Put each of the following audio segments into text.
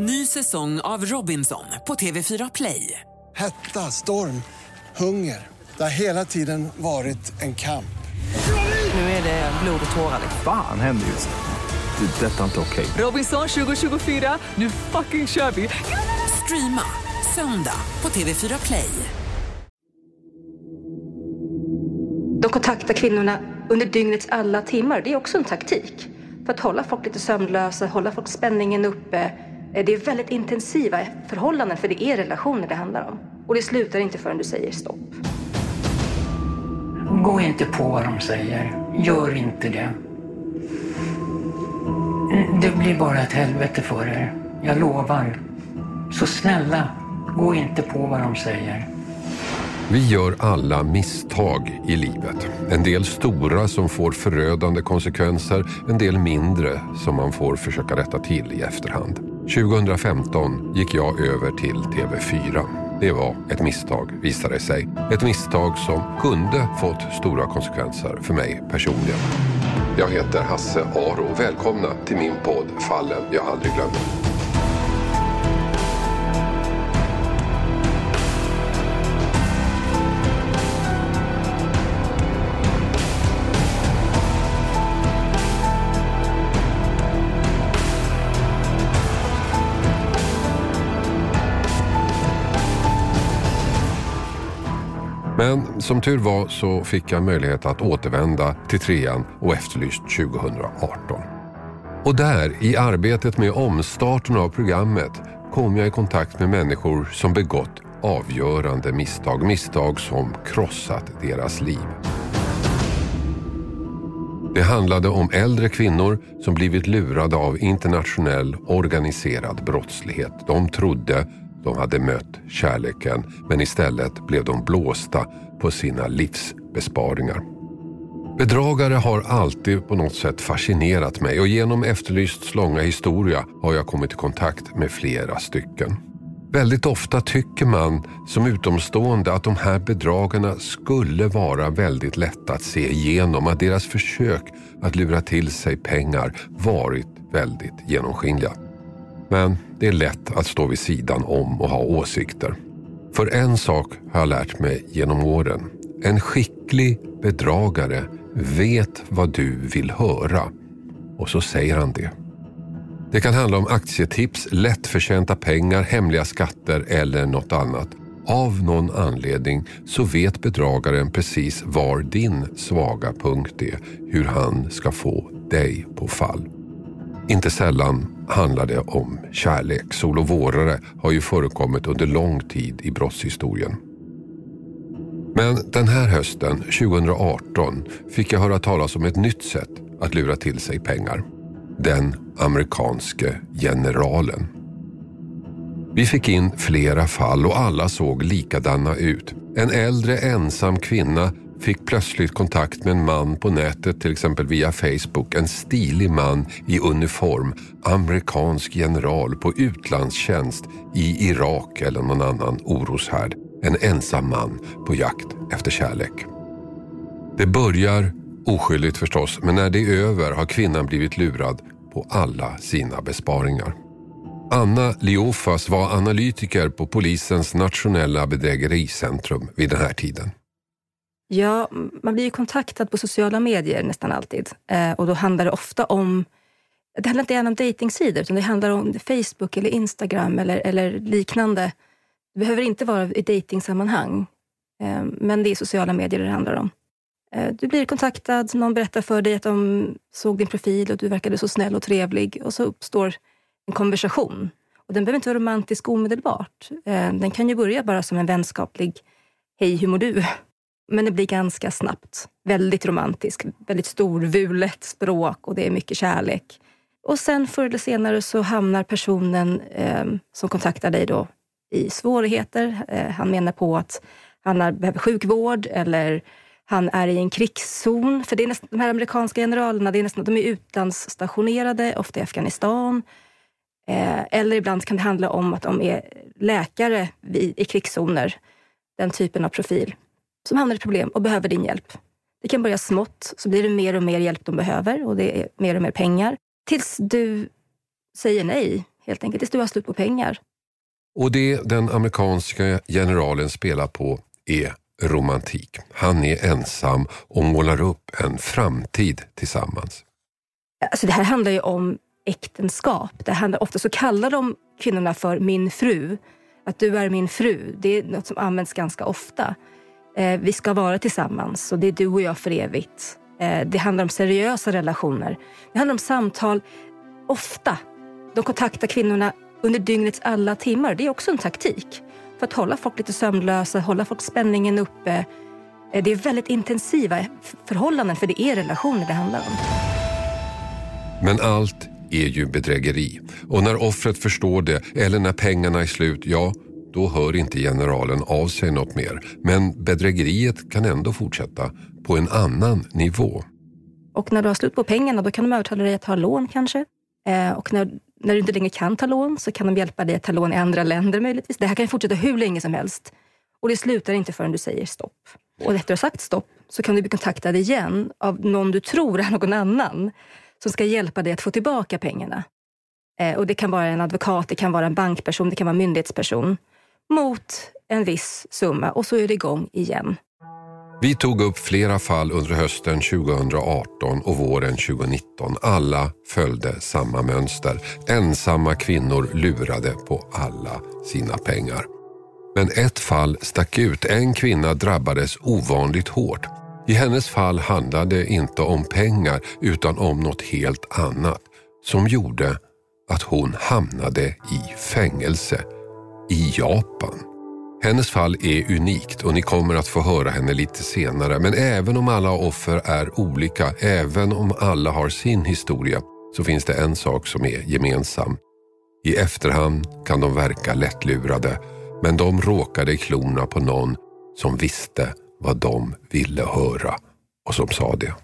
Ny säsong av Robinson på TV4 Play. Hetta, storm, hunger. Det har hela tiden varit en kamp. Nu är det blod och tårar. Fan händer just nu. Det. Detta är inte okej. Robinson 2024, nu fucking kör vi! Streama söndag på TV4 Play. De kontaktar kvinnorna under dygnets alla timmar. Det är också en taktik. För att hålla folk lite sömnlösa, hålla folk spänningen uppe. Eh, Det är väldigt intensiva förhållanden för det är relationer det handlar om. Och det slutar inte förrän du säger stopp. Gå inte på vad de säger. Gör inte det. Det blir bara ett helvete för er. Jag lovar. Så snälla, gå inte på vad de säger. Vi gör alla misstag i livet. En del stora som får förödande konsekvenser, en del mindre som man får försöka rätta till i efterhand. 2015 gick jag över till TV4. Det var ett misstag, visade det sig. Ett misstag som kunde fått stora konsekvenser för mig personligen. Jag heter Hasse Aro. Välkomna till min podd Fallen jag aldrig glömmer. Som tur var så fick jag möjlighet att återvända till trean och Efterlyst 2018. Och där, i arbetet med omstarten av programmet, kom jag i kontakt med människor som begått avgörande misstag. Misstag som krossat deras liv. Det handlade om äldre kvinnor som blivit lurade av internationell organiserad brottslighet. De trodde de hade mött kärleken men istället blev de blåsta på sina livsbesparingar. Bedragare har alltid på något sätt fascinerat mig och genom Efterlysts långa historia har jag kommit i kontakt med flera stycken. Väldigt ofta tycker man som utomstående att de här bedragarna skulle vara väldigt lätta att se igenom. Att deras försök att lura till sig pengar varit väldigt genomskinliga. Men det är lätt att stå vid sidan om och ha åsikter. För en sak har jag lärt mig genom åren. En skicklig bedragare vet vad du vill höra och så säger han det. Det kan handla om aktietips, lättförtjänta pengar, hemliga skatter eller något annat. Av någon anledning så vet bedragaren precis var din svaga punkt är, hur han ska få dig på fall. Inte sällan handlar det om kärlek. Sol och vårare har ju förekommit under lång tid i brottshistorien. Men den här hösten, 2018, fick jag höra talas om ett nytt sätt att lura till sig pengar. Den amerikanske generalen. Vi fick in flera fall och alla såg likadana ut. En äldre ensam kvinna fick plötsligt kontakt med en man på nätet, till exempel via Facebook. En stilig man i uniform, amerikansk general på utlandstjänst i Irak eller någon annan oroshärd. En ensam man på jakt efter kärlek. Det börjar oskyldigt förstås, men när det är över har kvinnan blivit lurad på alla sina besparingar. Anna Leofas var analytiker på polisens nationella bedrägericentrum vid den här tiden. Ja, man blir ju kontaktad på sociala medier nästan alltid. Eh, och då handlar det ofta om... Det handlar inte gärna om dejtingsidor, utan det handlar om Facebook eller Instagram eller, eller liknande. Det behöver inte vara i dejtingsammanhang, eh, men det är sociala medier det handlar om. Eh, du blir kontaktad, någon berättar för dig att de såg din profil och du verkade så snäll och trevlig och så uppstår en konversation. Och Den behöver inte vara romantisk omedelbart. Eh, Den kan ju börja bara som en vänskaplig Hej, hur mår du? Men det blir ganska snabbt väldigt romantisk, väldigt storvulet språk och det är mycket kärlek. Och sen förr eller senare så hamnar personen eh, som kontaktar dig då i svårigheter. Eh, han menar på att han är, behöver sjukvård eller han är i en krigszon. För det är nästan, de här amerikanska generalerna det är nästan, de är utlandsstationerade, ofta i Afghanistan. Eh, eller ibland kan det handla om att de är läkare vid, i krigszoner. Den typen av profil. Som hamnar i problem och behöver din hjälp. Det kan börja smått, så blir det mer och mer hjälp de behöver och det är mer och mer pengar. Tills du säger nej, helt enkelt tills du har slut på pengar. Och det den amerikanska generalen spelar på är romantik. Han är ensam och målar upp en framtid tillsammans. Alltså det här handlar ju om äktenskap. Det handlar, ofta så kallar de kvinnorna för min fru. Att du är min fru. Det är något som används ganska ofta. Eh, vi ska vara tillsammans och det är du och jag för evigt. Eh, det handlar om seriösa relationer. Det handlar om samtal. Ofta. De kontaktar kvinnorna under dygnets alla timmar. Det är också en taktik. För att hålla folk lite sömnlösa, hålla folk spänningen uppe. Eh, det är väldigt intensiva förhållanden, för det är relationer det handlar om. Men allt är ju bedrägeri. Och när offret förstår det, eller när pengarna är slut, ja, då hör inte generalen av sig något mer. Men bedrägeriet kan ändå fortsätta på en annan nivå. Och när du har slut på pengarna, då kan de övertala dig att ta lån kanske. Eh, och när, när du inte längre kan ta lån, så kan de hjälpa dig att ta lån i andra länder möjligtvis. Det här kan fortsätta hur länge som helst. Och det slutar inte förrän du säger stopp. Och efter att ha sagt stopp, så kan du bli kontaktad igen av någon du tror är någon annan som ska hjälpa dig att få tillbaka pengarna. Eh, och Det kan vara en advokat, det kan vara en bankperson, det kan vara en myndighetsperson mot en viss summa och så är det igång igen. Vi tog upp flera fall under hösten 2018 och våren 2019. Alla följde samma mönster. Ensamma kvinnor lurade på alla sina pengar. Men ett fall stack ut. En kvinna drabbades ovanligt hårt. I hennes fall handlade det inte om pengar utan om något helt annat som gjorde att hon hamnade i fängelse i Japan. Hennes fall är unikt och ni kommer att få höra henne lite senare. Men även om alla offer är olika, även om alla har sin historia, så finns det en sak som är gemensam. I efterhand kan de verka lättlurade, men de råkade i klorna på någon som visste vad de ville höra och som sa det.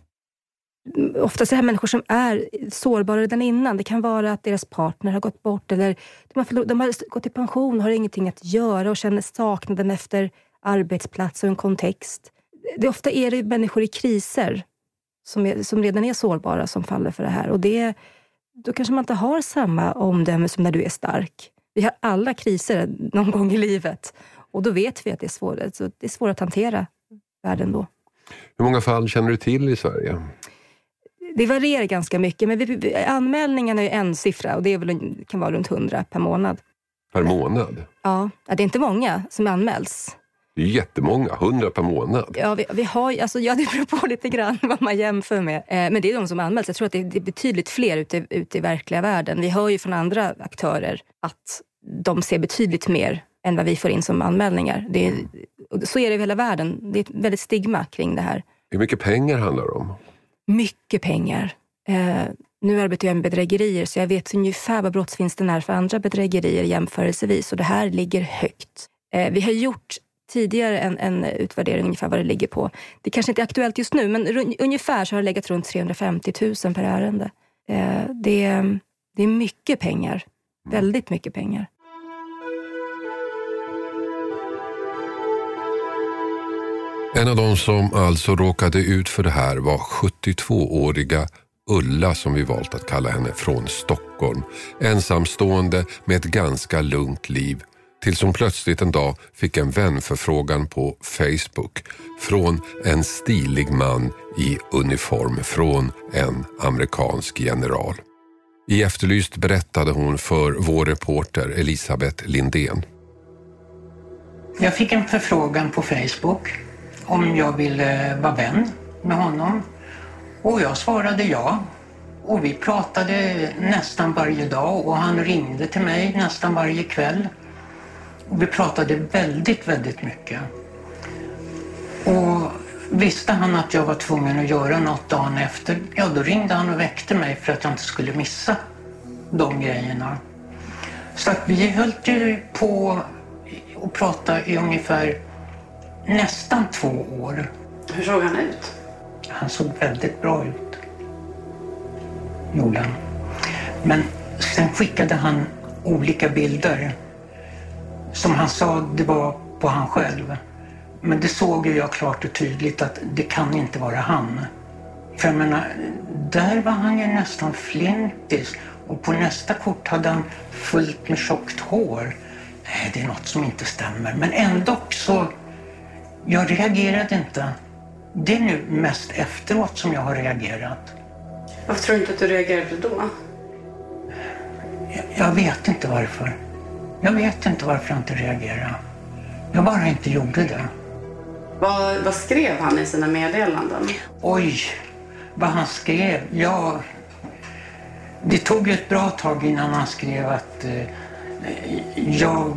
Ofta är här människor som är sårbara redan innan. Det kan vara att deras partner har gått bort eller de har, de har gått i pension och har ingenting att göra och känner saknaden efter arbetsplats och en kontext. Det, ofta är det människor i kriser som, är, som redan är sårbara som faller för det här. Och det, då kanske man inte har samma omdöme som när du är stark. Vi har alla kriser någon gång i livet och då vet vi att det är svårt, så det är svårt att hantera världen då. Hur många fall känner du till i Sverige? Det varierar ganska mycket, men vi, anmälningarna är en siffra och det är väl, kan vara runt 100 per månad. Per månad? Ja, det är inte många som anmäls. Det är jättemånga, 100 per månad. Ja, vi, vi har, alltså, ja, det beror på lite grann vad man jämför med. Eh, men det är de som anmäls. Jag tror att det är, det är betydligt fler ute, ute i verkliga världen. Vi hör ju från andra aktörer att de ser betydligt mer än vad vi får in som anmälningar. Det är, så är det i hela världen. Det är ett väldigt stigma kring det här. Hur mycket pengar handlar det om? Mycket pengar. Eh, nu arbetar jag med bedrägerier, så jag vet ungefär vad brottsvinsten är för andra bedrägerier jämförelsevis. Och det här ligger högt. Eh, vi har gjort tidigare en, en, utvärdering ungefär vad det ligger på. Det kanske inte är aktuellt just nu, men ungefär så har det legat runt 350 000 per ärende. Eh, det, det är mycket pengar. Väldigt mycket pengar. En av de som alltså råkade ut för det här var 72-åriga Ulla som vi valt att kalla henne från Stockholm. Ensamstående med ett ganska lugnt liv tills hon plötsligt en dag fick en vänförfrågan på Facebook från en stilig man i uniform från en amerikansk general. I Efterlyst berättade hon för vår reporter Elisabeth Lindén. Jag fick en förfrågan på Facebook om jag ville vara vän med honom. Och jag svarade ja. Och vi pratade nästan varje dag och han ringde till mig nästan varje kväll. Och vi pratade väldigt, väldigt mycket. Och visste han att jag var tvungen att göra något dagen efter, ja då ringde han och väckte mig för att jag inte skulle missa de grejerna. Så att vi höll ju på och pratade i ungefär nästan två år. Hur såg han ut? Han såg väldigt bra ut. Gjorde han. Men sen skickade han olika bilder. Som han sa, det var på han själv. Men det såg jag klart och tydligt att det kan inte vara han. För jag menar, där var han ju nästan flintis Och på nästa kort hade han fullt med tjockt hår. Nej, det är något som inte stämmer. Men ändå så... Jag reagerade inte. Det är nu mest efteråt som jag har reagerat. Varför tror du inte att du reagerade då? Jag, jag vet inte varför. Jag vet inte varför jag inte reagerade. Jag bara inte gjorde det. Vad, vad skrev han i sina meddelanden? Oj, vad han skrev? Ja, det tog ett bra tag innan han skrev att eh, jag,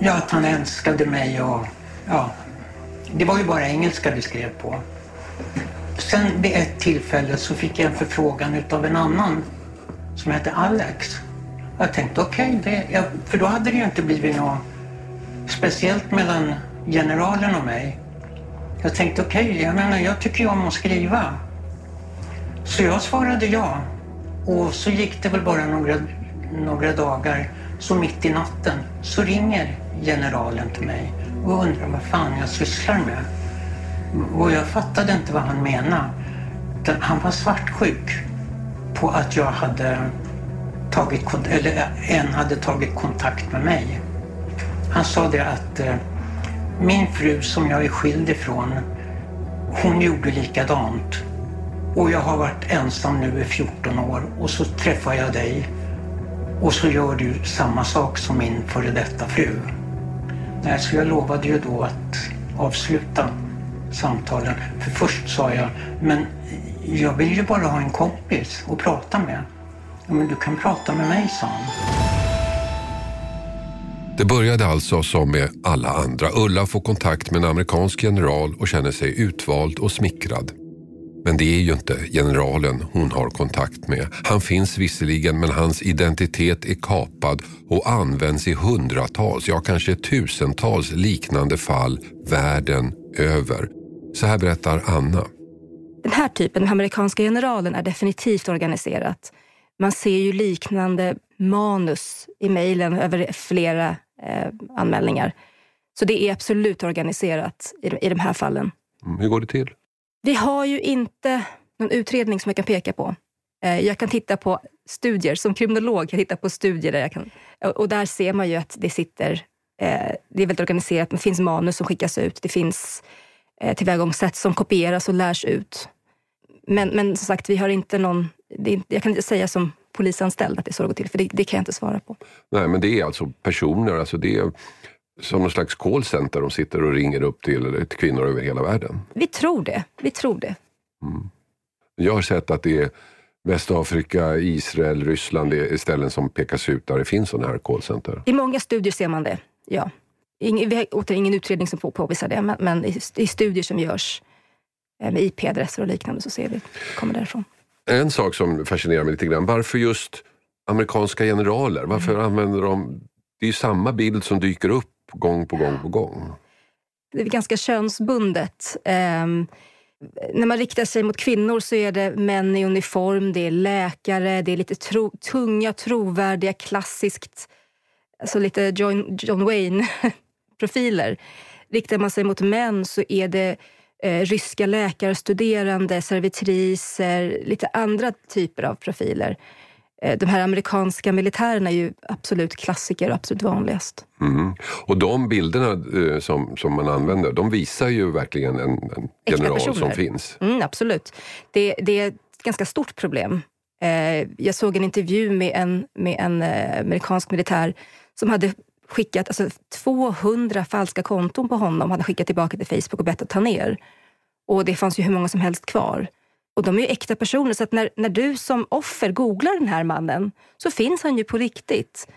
ja, att han älskade mig och ja, det var ju bara engelska vi skrev på. Sen vid ett tillfälle så fick jag en förfrågan utav en annan som hette Alex. Jag tänkte okej, okay, för då hade det ju inte blivit något speciellt mellan generalen och mig. Jag tänkte okej, okay, jag menar jag tycker ju om att skriva. Så jag svarade ja. Och så gick det väl bara några, några dagar, så mitt i natten så ringer generalen till mig och undrade vad fan jag sysslar med. Och jag fattade inte vad han menade. Han var svartsjuk på att jag hade tagit, eller eh, en hade tagit kontakt med mig. Han sa det att eh, min fru som jag är skild ifrån, hon gjorde likadant. Och jag har varit ensam nu i 14 år och så träffar jag dig och så gör du samma sak som min före detta fru. Nej, så jag lovade ju då att avsluta samtalen. För först sa jag, men jag vill ju bara ha en kompis att prata med. Ja, men du kan prata med mig, sa han. Det började alltså som med alla andra. Ulla får kontakt med en amerikansk general och känner sig utvald och smickrad. Men det är ju inte generalen hon har kontakt med. Han finns visserligen men hans identitet är kapad och används i hundratals, ja kanske tusentals liknande fall världen över. Så här berättar Anna. Den här typen, den amerikanska generalen, är definitivt organiserat. Man ser ju liknande manus i mejlen över flera eh, anmälningar. Så det är absolut organiserat i, i de här fallen. Mm, hur går det till? Vi har ju inte någon utredning som jag kan peka på. Eh, jag kan titta på studier, som kriminolog kan jag titta på studier där jag kan, och där ser man ju att det sitter, eh, det är väldigt organiserat, det finns manus som skickas ut, det finns eh, tillvägagångssätt som kopieras och lärs ut. Men, men som sagt, vi har inte någon, jag kan inte säga som polisanställd att det är så det går till, för det, det, kan jag inte svara på. Nej, men det är alltså personer, alltså det är som någon slags callcenter de sitter och ringer upp till, till kvinnor över hela världen? Vi tror det. Vi tror det. Mm. Jag har sett att det är Västafrika, Israel, Ryssland det är ställen som pekas ut där det finns sådana här callcenter. I många studier ser man det, ja. Ingen, vi har återigen ingen utredning som påvisar det, men, men i, i, studier som görs eh, med IP-adresser och liknande så ser vi kommer därifrån. En sak som fascinerar mig lite grann, varför just amerikanska generaler? Varför mm. använder de... Det är ju samma bild som dyker upp gång på gång på gång. Det är ganska könsbundet. Um, när man riktar sig mot kvinnor så är det män i uniform, det är läkare, det är lite tro, tunga, trovärdiga, klassiskt, alltså lite John, John Wayne-profiler. Riktar man sig mot män så är det eh, ryska läkarstuderande, servitriser, lite andra typer av profiler. Eh, de här amerikanska militärerna är ju absolut klassiker och absolut vanligast. Mm. Och de bilderna eh, som, som man använder, de visar ju verkligen en, en general som finns. Mm, absolut. Det, det, är ett ganska stort problem. Eh, jag såg en intervju med en, med en amerikansk militär som hade skickat alltså 200 falska konton på honom, hade skickat tillbaka till Facebook och bett att ta ner. Och det fanns ju hur många som helst kvar. Och de är ju äkta personer, så att när, när du som offer googlar den här mannen så finns han ju på riktigt.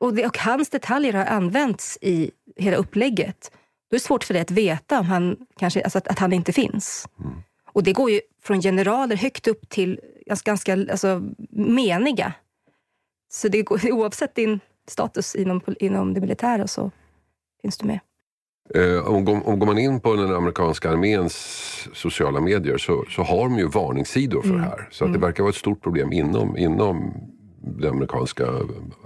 Och, det, och hans detaljer har använts i hela upplägget. Då är det svårt för dig att veta om han kanske, alltså att, att han inte finns. Mm. Och det går ju från generaler högt upp till ganska, ganska alltså, meniga. Så det går, oavsett din status inom, inom det militära så finns du med. Eh, om, om går man in på den amerikanska arméns sociala medier så, så har de ju varningssidor för mm. det här. Så att det mm. verkar vara ett stort problem inom, inom det amerikanska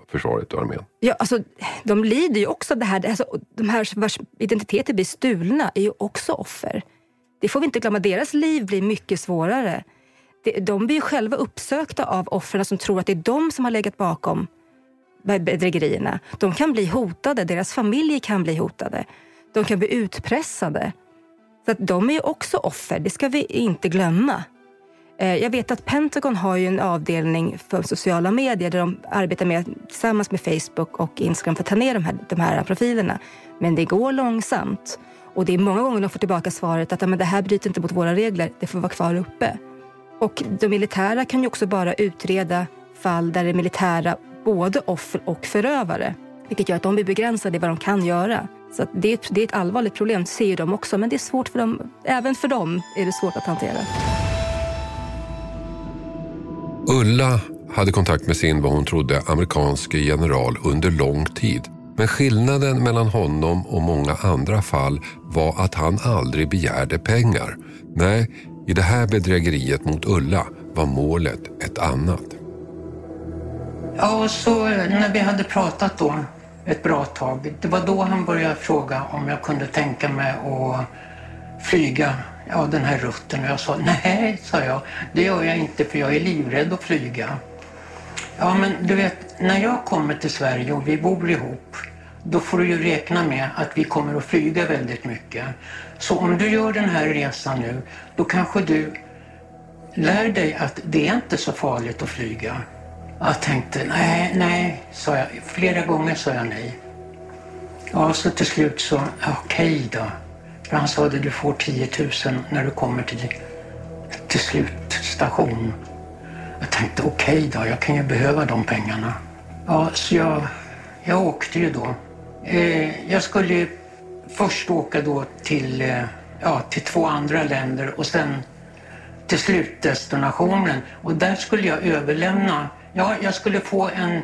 försvaret och armén. Ja, alltså, de lider ju också av det här. Alltså, de här vars identiteter blir stulna är ju också offer. Det får vi inte glömma. Deras liv blir mycket svårare. de blir ju själva uppsökta av offren som tror att det är de som har legat bakom bedrägerierna. De kan bli hotade, deras familjer kan bli hotade. De kan bli utpressade. Så att de är ju också offer, det ska vi inte glömma. Eh, jag vet att Pentagon har ju en avdelning för sociala medier där de arbetar med, tillsammans med Facebook och Instagram för att ta ner de här, de här profilerna. Men det går långsamt. Och det är många gånger de får tillbaka svaret att men det här bryter inte mot våra regler, det får vara kvar uppe. Och de militära kan ju också bara utreda fall där det är militära både offer och förövare. Vilket gör att de blir begränsade i vad de kan göra. Så det, är ett, det är ett allvarligt problem, ser de också. Men det är svårt för dem, även för dem är det svårt att hantera. Ulla hade kontakt med sin, vad hon trodde, amerikanske general under lång tid. Men skillnaden mellan honom och många andra fall var att han aldrig begärde pengar. Nej, i det här bedrägeriet mot Ulla var målet ett annat. Ja, och så när vi hade pratat då ett bra tag, det var då han började fråga om jag kunde tänka mig att flyga ja, den här rutten. Och jag sa nej, sa jag, det gör jag inte för jag är livrädd att flyga. Ja, men du vet, när jag kommer till Sverige och vi bor ihop, då får du ju räkna med att vi kommer att flyga väldigt mycket. Så om du gör den här resan nu, då kanske du lär dig att det är inte så farligt att flyga. Jag tänkte, nej, nej, sa jag. Flera gånger sa jag nej. Ja, så till slut så, okej okay då. För han sa att du får 10 000 när du kommer till, till slutstation. Jag tänkte, okej okay då, jag kan ju behöva de pengarna. Ja, så jag, jag åkte ju då. Eh, jag skulle först åka då till, eh, ja, till två andra länder och sen till slutdestinationen. Och där skulle jag överlämna Ja, jag skulle få en,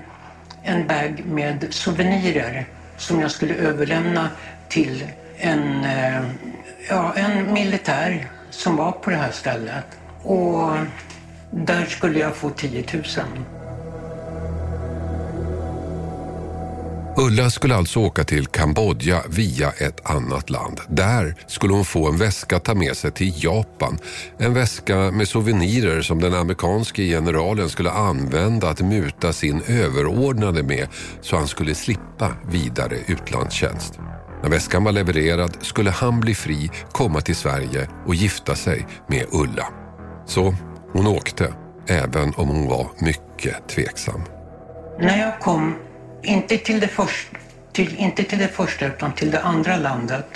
en bag med souvenirer som jag skulle överlämna till en, eh, ja, en militär som var på det här stället. Och där skulle jag få 10 000. Ulla skulle alltså åka till Kambodja via ett annat land. Där skulle hon få en väska att ta med sig till Japan. En väska med souvenirer som den amerikanske generalen skulle använda att muta sin överordnade med så han skulle slippa vidare utlandstjänst. När väskan var levererad skulle han bli fri, komma till Sverige och gifta sig med Ulla. Så hon åkte, även om hon var mycket tveksam. När jag kom inte till, det först, till, inte till det första utan till det andra landet.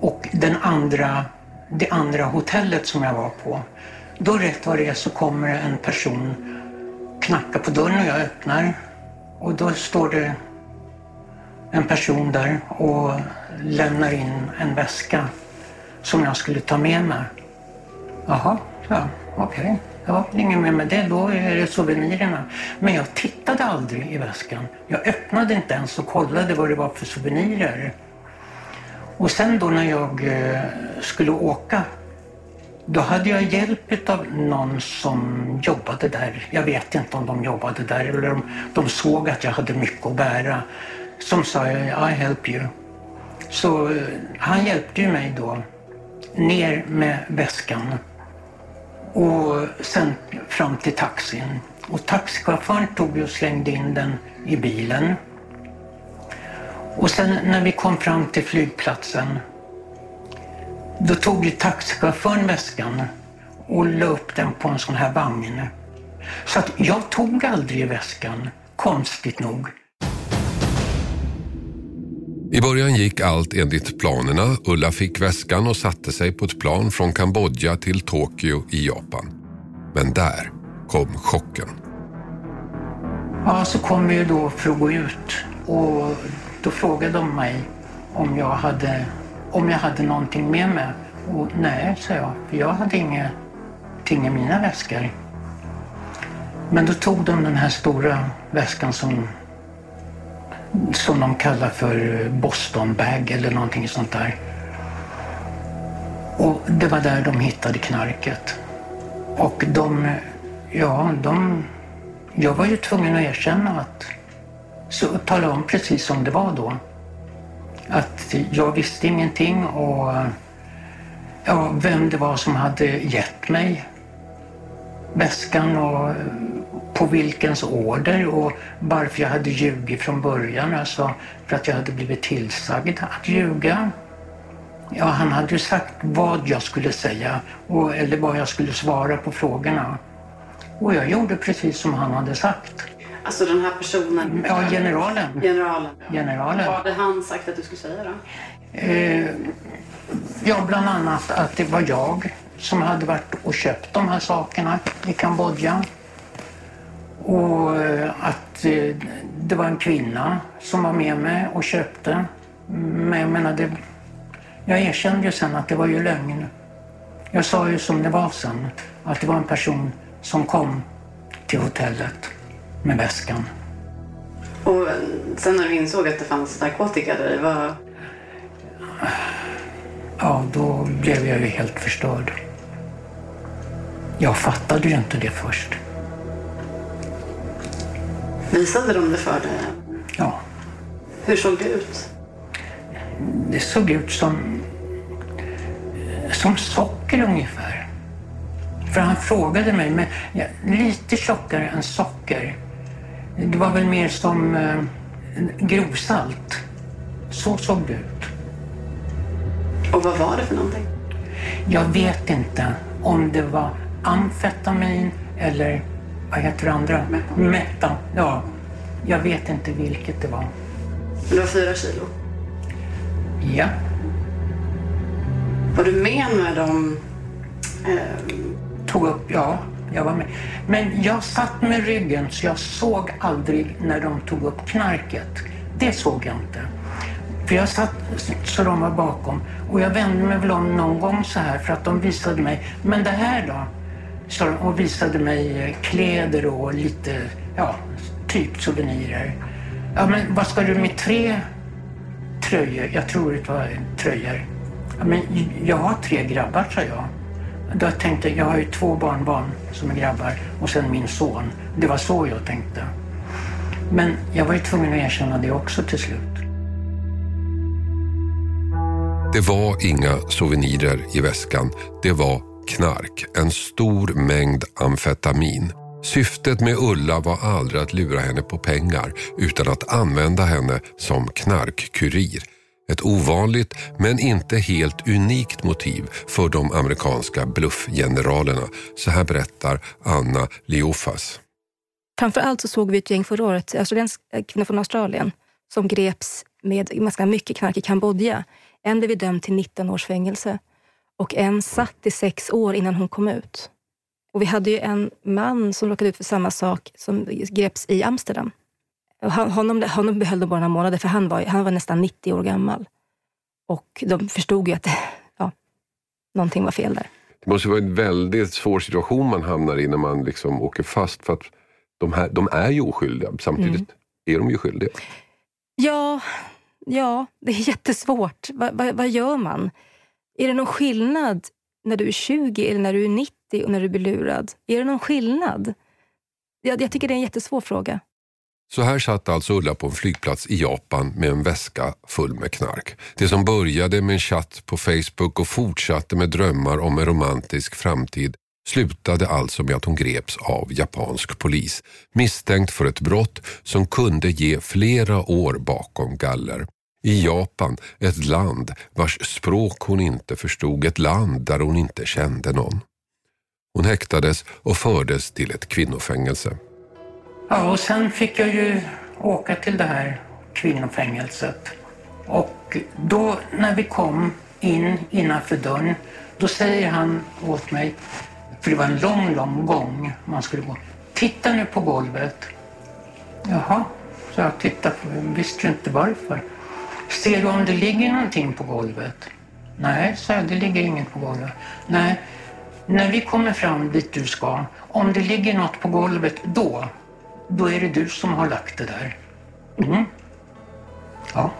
Och den andra, det andra hotellet som jag var på. Då rätt vad det är så kommer en person knacka på dörren och jag öppnar. Och då står det en person där och lämnar in en väska som jag skulle ta med mig. Jaha, ja, okej. Okay. Ja, inget mer med det, då är det souvenirerna. Men jag tittade aldrig i väskan. Jag öppnade inte ens och kollade vad det var för souvenirer. Och sen då när jag eh, skulle åka då hade jag hjälp av någon som jobbade där. Jag vet inte om de jobbade där eller om de såg att jag hade mycket att bära. Som sa I help you. Så eh, han hjälpte ju mig då ner med väskan och sen fram till taxin. Och taxichauffören tog och slängde in den i bilen. Och sen när vi kom fram till flygplatsen då tog ju taxichauffören väskan och la upp den på en sån här vagn. Så att jag tog aldrig väskan, konstigt nog. I början gick allt enligt planerna. Ulla fick väskan och satte sig på ett plan från Kambodja till Tokyo i Japan. Men där kom chocken. Ja, så kom vi då för att gå ut och då frågade de mig om jag hade, om jag hade någonting med mig. Och nej, sa jag, för jag hade ingenting i mina väskor. Men då tog de den här stora väskan som som de kallar för Boston bag eller någonting sånt där. Och det var där de hittade knarket. Och de, ja, de, jag var ju tvungen att erkänna att, så tala om precis som det var då. Att jag visste ingenting och ja, vem det var som hade gett mig väskan och på vilkens order och varför jag hade ljugit från början. Alltså för att jag hade blivit tillsagd att ljuga. Ja, han hade ju sagt vad jag skulle säga och, eller vad jag skulle svara på frågorna. Och jag gjorde precis som han hade sagt. Alltså den här personen? Ja, generalen. Generalen. Generalen. Vad hade han sagt att du skulle säga då? Eh, ja, bland annat att det var jag som hade varit och köpt de här sakerna i Kambodja. Och eh, att eh, det var en kvinna som var med mig och köpte. Men jag menar, det, jag erkände ju sen att det var ju lögn. Jag sa ju som det var sen, att det var en person som kom till hotellet med väskan. Och sen när du insåg att det fanns narkotika där vad... Ja, då blev jag ju helt förstörd. Jag fattade ju inte det först. Visade de det för dig? Ja, Hur såg det ut? det såg ut som, som socker ungefär. För han frågade mig, men ja, lite tjockare än socker. Det var väl mer som eh, grovsalt. Så såg det ut. Och vad var det för någonting? Jag vet inte om det var amfetamin eller vad heter det andra? Meta. Ja, jag vet inte vilket det var. Men det var fyra kilo. Ja, Var du med när de... Eh, tog upp, ja, jag var med. Men jag satt med ryggen så jag såg aldrig när de tog upp knarket. Det såg jag inte. För jag satt så de var bakom och jag vände mig väl om någon gång så här för att de visade mig, men det här då? Och visade mig eh, kläder och lite, ja, typ souvenirer. Ja, men vad ska du med tre tröjor? Jag tror det var tröjor. Ja, men jag har tre grabbar, sa jag. Då tänkte jag, jag har ju två barnbarn som är grabbar och sen min son. Det var så jag tänkte. Men jag var ju tvungen att erkänna det också till slut. Det var inga souvenirer i väskan. Det var knark. En stor mängd amfetamin. Syftet med Ulla var aldrig att lura henne på pengar utan att använda henne som knarkkurir. Ett ovanligt men inte helt unikt motiv för de amerikanska bluffgeneralerna. Så här berättar Anna Leofas. Framför allt så såg vi ett gäng förra året, alltså australiensk eh, kvinna från Australien, som greps med ganska mycket knark i Kambodja. En blev dömd till 19 års fängelse och en satt i sex år innan hon kom ut. Och vi hade ju en man som råkade ut för samma sak som greps i Amsterdam. Och han, honom, honom behöll de bara några månader för han var, han var nästan 90 år gammal. Och de förstod ju att ja, någonting var fel där. Det måste vara en väldigt svår situation man hamnar i när man liksom åker fast. För att de, här, de är ju oskyldiga, samtidigt är de ju skyldiga. Ja, ja det är jättesvårt. Va, va, vad gör man? Är det någon skillnad när du är 20 eller när du är 90 och när du blir lurad? Är det någon skillnad? Jag, jag tycker det är en jättesvår fråga. Så här satt alltså Ulla på en flygplats i Japan med en väska full med knark. Det som började med en chatt på Facebook och fortsatte med drömmar om en romantisk framtid slutade alltså med att hon greps av japansk polis misstänkt för ett brott som kunde ge flera år bakom galler. I Japan, ett land vars språk hon inte förstod, ett land där hon inte kände någon. Hon häktades och fördes till ett kvinnofängelse. Ja, och sen fick jag ju åka till det här kvinnofängelset. Och då när vi kom in innanför dörren, då säger han åt mig, för det var en lång, lång gång man skulle gå. Titta nu på golvet. Jaha, så jag tittade på, jag visste ju inte varför. Ser du om det ligger någonting på golvet? Nej, sa jag, det ligger inget på golvet. Nej, när vi kommer fram dit du ska, om det ligger något på golvet då, då är det du som har lagt det där. Mm. Ja.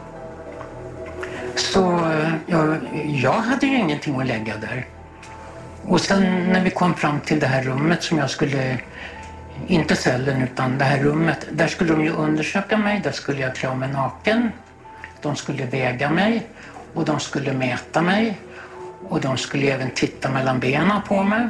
Så eh, ja, jag hade ju ingenting att lägga där. Och sen när vi kom fram till det här rummet som jag skulle, inte cellen utan det här rummet, där skulle de ju undersöka mig, där skulle jag klä av mig naken. De skulle väga mig och de skulle mäta mig och de skulle även titta mellan benen på mig.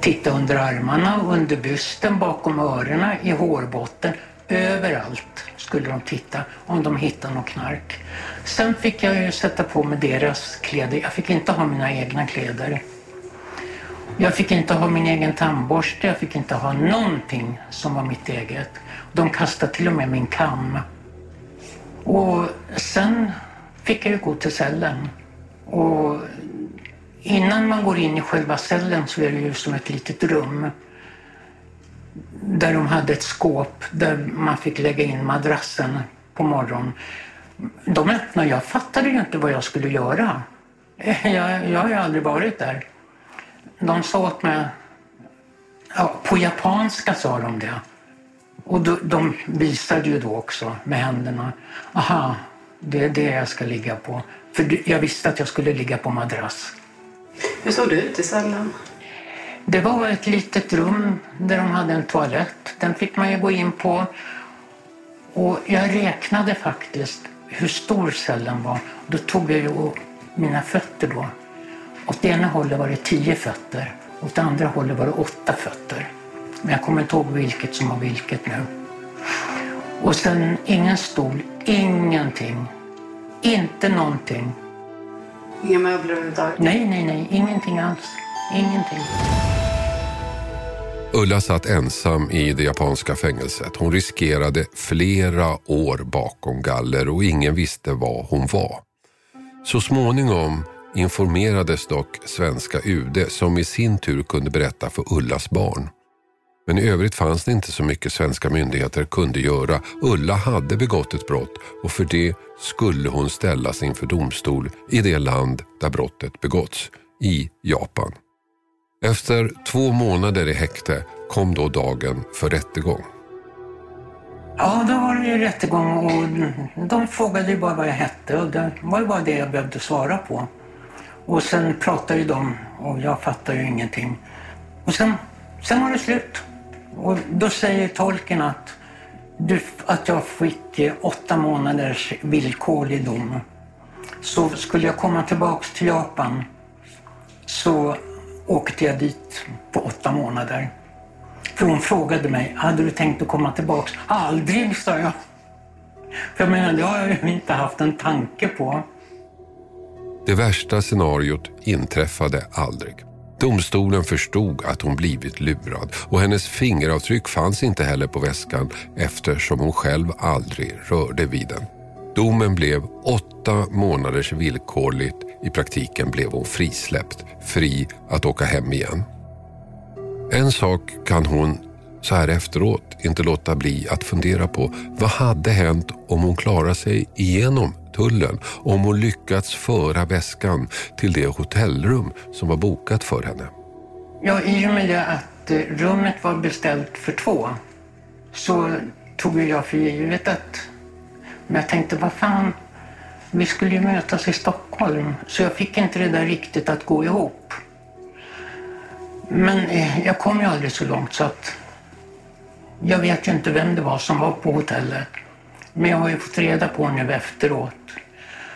titta under armarna, under bysten, bakom öronen, i hårbotten. Överallt skulle de titta om de hittade något knark. Sen fick jag ju sätta på mig deras kläder. Jag fick inte ha mina egna kläder. Jag fick inte ha min egen tandborste, jag fick inte ha någonting som var mitt eget. De kastade till och med min kam. Och sen fick jag ju gå till cellen. Och innan man går in i själva cellen så är det ju som ett litet rum. Där de hade ett skåp där man fick lägga in madrassen på morgonen. De öppnade, jag fattade ju inte vad jag skulle göra. Jag, jag har ju aldrig varit där. De sa åt mig, ja, på japanska sa de det. Och då, de visade ju då också med händerna. Aha, det är det jag ska ligga på. För jag visste att jag skulle ligga på madrass. Hur såg det ut i cellen? Det var ett litet rum där de hade en toalett. Den fick man ju gå in på. Och jag räknade faktiskt hur stor cellen var. Då tog jag ju mina fötter då. Åt det ena hållet var det tio fötter. Åt det andra hållet var det åtta fötter. Men jag kommer inte ihåg vilket som var vilket nu. Och sen ingen stol, ingenting. Inte någonting. Inga möbler överhuvudtaget? Nej, nej, nej. Ingenting alls. Ingenting. Ulla satt ensam i det japanska fängelset. Hon riskerade flera år bakom galler och ingen visste var hon var. Så småningom informerades dock svenska UD som i sin tur kunde berätta för Ullas barn. Men i övrigt fanns det inte så mycket svenska myndigheter kunde göra. Ulla hade begått ett brott och för det skulle hon ställas inför domstol i det land där brottet begåtts, i Japan. Efter två månader i häkte kom då dagen för rättegång. Ja, då var det ju rättegång och de frågade ju bara vad jag hette och det var ju bara det jag behövde svara på. Och sen pratade ju de och jag fattade ju ingenting. Och sen, sen var det slut. Och då säger tolken att, du, att jag fick eh, åtta månaders villkorlig dom. Så skulle jag komma tillbaks till Japan så åkte jag dit på åtta månader. För hon frågade mig, hade du tänkt att komma tillbaks? Aldrig, sa jag. För jag menar, det har jag ju inte haft en tanke på. Det värsta scenariot inträffade aldrig. Domstolen förstod att hon blivit lurad och hennes fingeravtryck fanns inte heller på väskan eftersom hon själv aldrig rörde vid den. Domen blev åtta månaders villkorligt. I praktiken blev hon frisläppt, fri att åka hem igen. En sak kan hon så här efteråt inte låta bli att fundera på. Vad hade hänt om hon klarade sig igenom tullen? Om hon lyckats föra väskan till det hotellrum som var bokat för henne? Ja, i och med att eh, rummet var beställt för två så tog jag för givet att... Men jag tänkte, vad fan, vi skulle ju mötas i Stockholm. Så jag fick inte det där riktigt att gå ihop. Men eh, jag kom ju aldrig så långt så att jag vet ju inte vem det var som var på hotellet. Men jag har ju fått reda på nu efteråt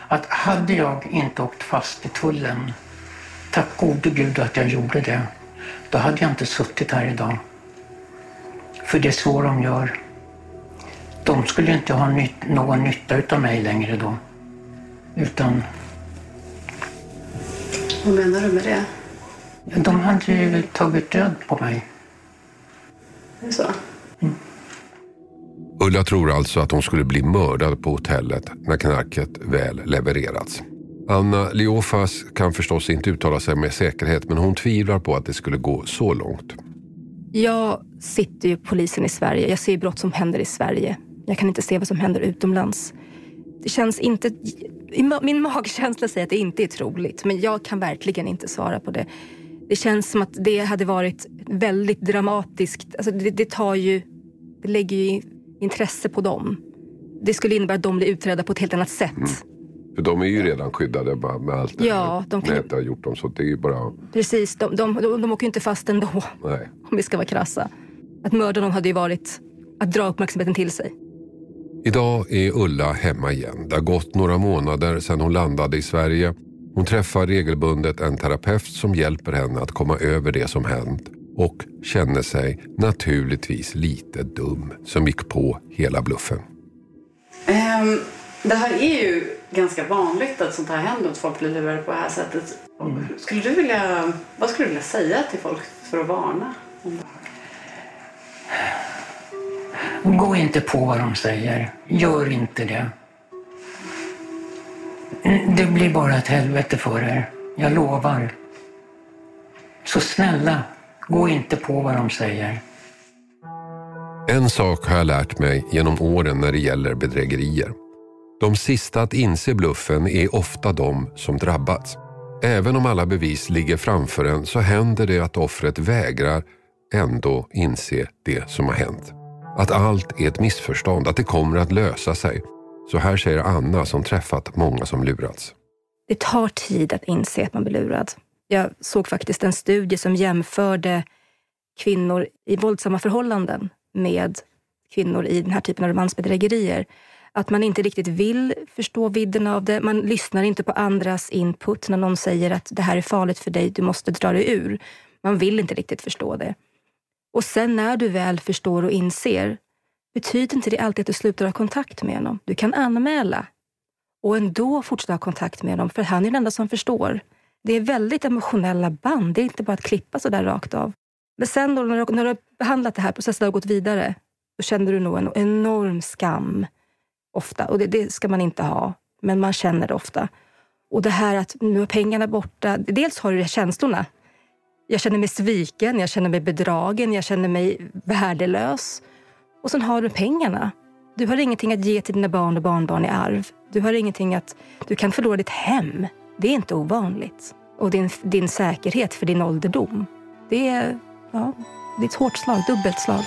att hade jag inte åkt fast i tullen, tack gode gud att jag gjorde det, då hade jag inte suttit här idag. För det är så de gör. De skulle inte ha nyt någon nytta utav mig längre då. Utan... Vad menar du med det? De hade ju tagit död på mig. Är det så? Ulla tror alltså att hon skulle bli mördad på hotellet när knarket väl levererats. Anna Leofas kan förstås inte uttala sig med säkerhet men hon tvivlar på att det skulle gå så långt. Jag sitter ju polisen i Sverige. Jag ser brott som händer i Sverige. Jag kan inte se vad som händer utomlands. Det känns inte... Min magkänsla säger att det inte är troligt, men jag kan verkligen inte svara på det. Det känns som att det hade varit väldigt dramatiskt. Alltså det, det tar ju... Det lägger ju intresse på dem. Det skulle innebära att de blir utredda på ett helt annat sätt. Mm. För de är ju redan skyddade med allt det ja, de kan... har gjort dem. Så det är ju bara... Precis, de, de, de, de åker ju inte fast ändå. Nej. Om vi ska vara krassa. Att mörda dem hade ju varit att dra uppmärksamheten till sig. Idag är Ulla hemma igen. Det har gått några månader sedan hon landade i Sverige. Hon träffar regelbundet en terapeut som hjälper henne att komma över det som hänt. Och kände sig naturligtvis lite dum som gick på hela bluffen. Ehm, det här är ju ganska vanligt att sånt här händer, att folk blir lurade på det här sättet. Skulle du vilja, vad skulle du vilja säga till folk för att varna? om det här? Gå inte på vad de säger. Gör inte det. Det blir bara ett helvete för er. Jag lovar. Så snälla, gå inte på vad de säger. En sak har jag lärt mig genom åren när det gäller bedrägerier. De sista att inse bluffen är ofta de som drabbats. Även om alla bevis ligger framför en så händer det att offret vägrar ändå inse det som har hänt. Att allt är ett missförstånd, att det kommer att lösa sig. Så här säger Anna som träffat många som lurats. Det tar tid att inse att man blir lurad. Jag såg faktiskt en studie som jämförde kvinnor i våldsamma förhållanden med kvinnor i den här typen av romansbedrägerier. Att man inte riktigt vill förstå vidden av det. Man lyssnar inte på andras input när någon säger att det här är farligt för dig, du måste dra dig ur. Man vill inte riktigt förstå det. Och sen när du väl förstår och inser, betyder inte det alltid att du slutar ha kontakt med honom. Du kan anmäla och ändå fortsätta ha kontakt med honom, för han är den enda som förstår. Det är väldigt emotionella band, det är inte bara att klippa så där rakt av. Men sen då, när du, när du har behandlat det här, processen har gått vidare, då känner du nog en enorm skam. Ofta. Och det, det, ska man inte ha, men man känner det ofta. Och det här att nu är pengarna borta. Dels har du de känslorna. Jag känner mig sviken, jag känner mig bedragen, jag känner mig värdelös. Och sen har du pengarna. Du har ingenting att ge till dina barn och barnbarn i arv. Du har ingenting att... Du kan förlora ditt hem. Det är inte ovanligt. Och din, din säkerhet för din ålderdom. Det är, ja, det är ett hårt slag, dubbelt slag.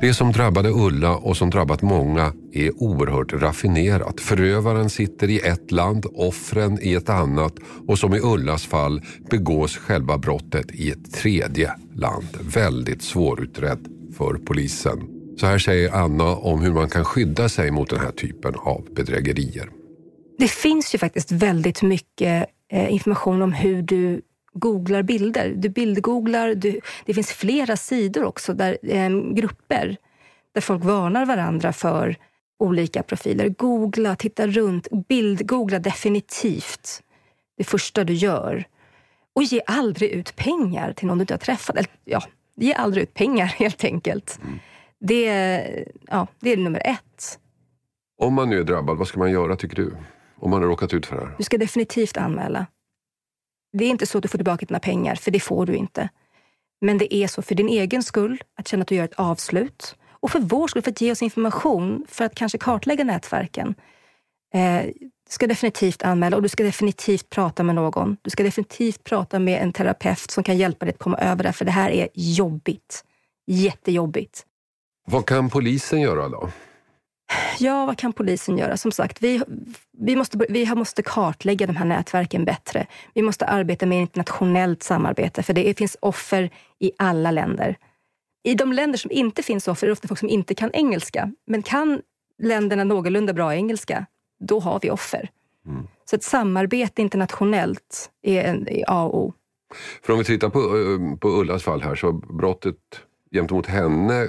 Det som drabbade Ulla och som drabbat många är oerhört raffinerat. Förövaren sitter i ett land, offren i ett annat och som i Ullas fall begås själva brottet i ett tredje land. Väldigt svårutrett för polisen. Så här säger Anna om hur man kan skydda sig mot den här typen av bedrägerier. Det finns ju faktiskt väldigt mycket eh, information om hur du googlar bilder. Du bildgooglar, du, det finns flera sidor också, där eh, grupper där folk varnar varandra för olika profiler. Googla, titta runt, bildgoogla definitivt det första du gör. Och ge aldrig ut pengar till någon du inte har träffat. Eller, ja, ge aldrig ut pengar helt enkelt. Mm. Det, ja, det är nummer ett. Om man nu är drabbad, vad ska man göra tycker du? Om man har råkat ut för det här? Du ska definitivt anmäla. Det är inte så att du får tillbaka dina pengar, för det får du inte. Men det är så för din egen skull, att känna att du gör ett avslut. Och för vår skull, för att ge oss information, för att kanske kartlägga nätverken. Eh, du ska definitivt anmäla och du ska definitivt prata med någon. Du ska definitivt prata med en terapeut som kan hjälpa dig att komma över det, för det här är jobbigt. Jättejobbigt. Vad kan polisen göra då? Ja, vad kan polisen göra? Som sagt, vi, vi, måste, vi måste kartlägga de här nätverken bättre. Vi måste arbeta med internationellt samarbete, för det finns offer i alla länder. I de länder som inte finns offer är det ofta folk som inte kan engelska. Men kan länderna någorlunda bra engelska, då har vi offer. Mm. Så ett samarbete internationellt är, en, är A och O. För om vi tittar på, eh, på Ullas fall här, så brottet gentemot henne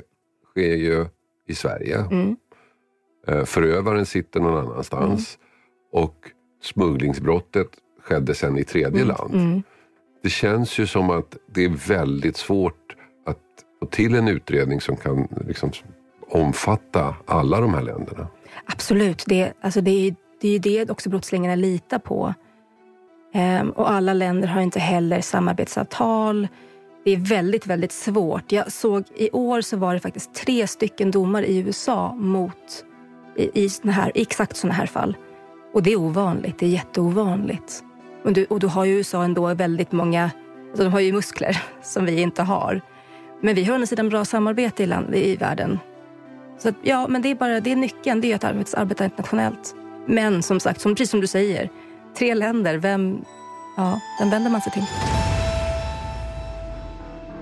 sker ju i Sverige. Mm. Eh, förövaren sitter någon annanstans. Mm. Och smugglingsbrottet skedde sen i tredje mm. land. Mm. Det känns ju som att det är väldigt svårt att få till en utredning som kan liksom omfatta alla de här länderna. Absolut. Det, alltså det, är, det är det också brottslingarna litar på. Ehm, och alla länder har inte heller samarbetsavtal. Det är väldigt, väldigt svårt. Jag såg i år så var det faktiskt tre stycken domar i USA mot i, i, såna här, i exakt sådana här fall. Och det är ovanligt. Det är jätteovanligt. Och du, och då har ju USA ändå väldigt många, alltså de har ju muskler som vi inte har. Men vi har å andra sidan bra samarbete i, land, i världen. Så att, ja, men det är bara det är nyckeln, det är att arbeta, arbeta internationellt. Men som sagt, som, precis som du säger, tre länder, vem, ja, vem vänder man sig till?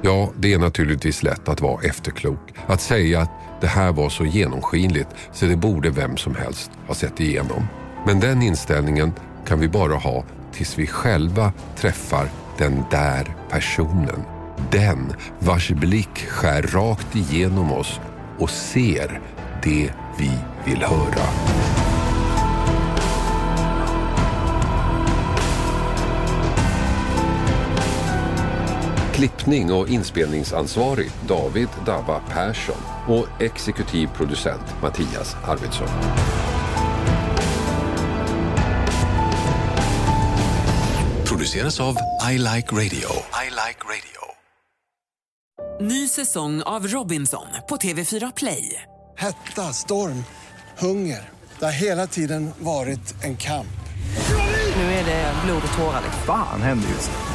Ja, det är naturligtvis lätt att vara efterklok. Att säga att det här var så genomskinligt så det borde vem som helst ha sett igenom. Men den inställningen kan vi bara ha tills vi själva träffar den där personen. Den vars blick skär rakt igenom oss och ser det vi vill höra. Klippning och inspelningsansvarig David Dabba Persson och exekutiv producent Mattias Arvidsson. Produceras av I Like Radio. I like radio. Ny säsong av Robinson på TV4 Play. Hetta, storm, hunger. Det har hela tiden varit en kamp. Nu är det blod och tårar. Fan händer just nu.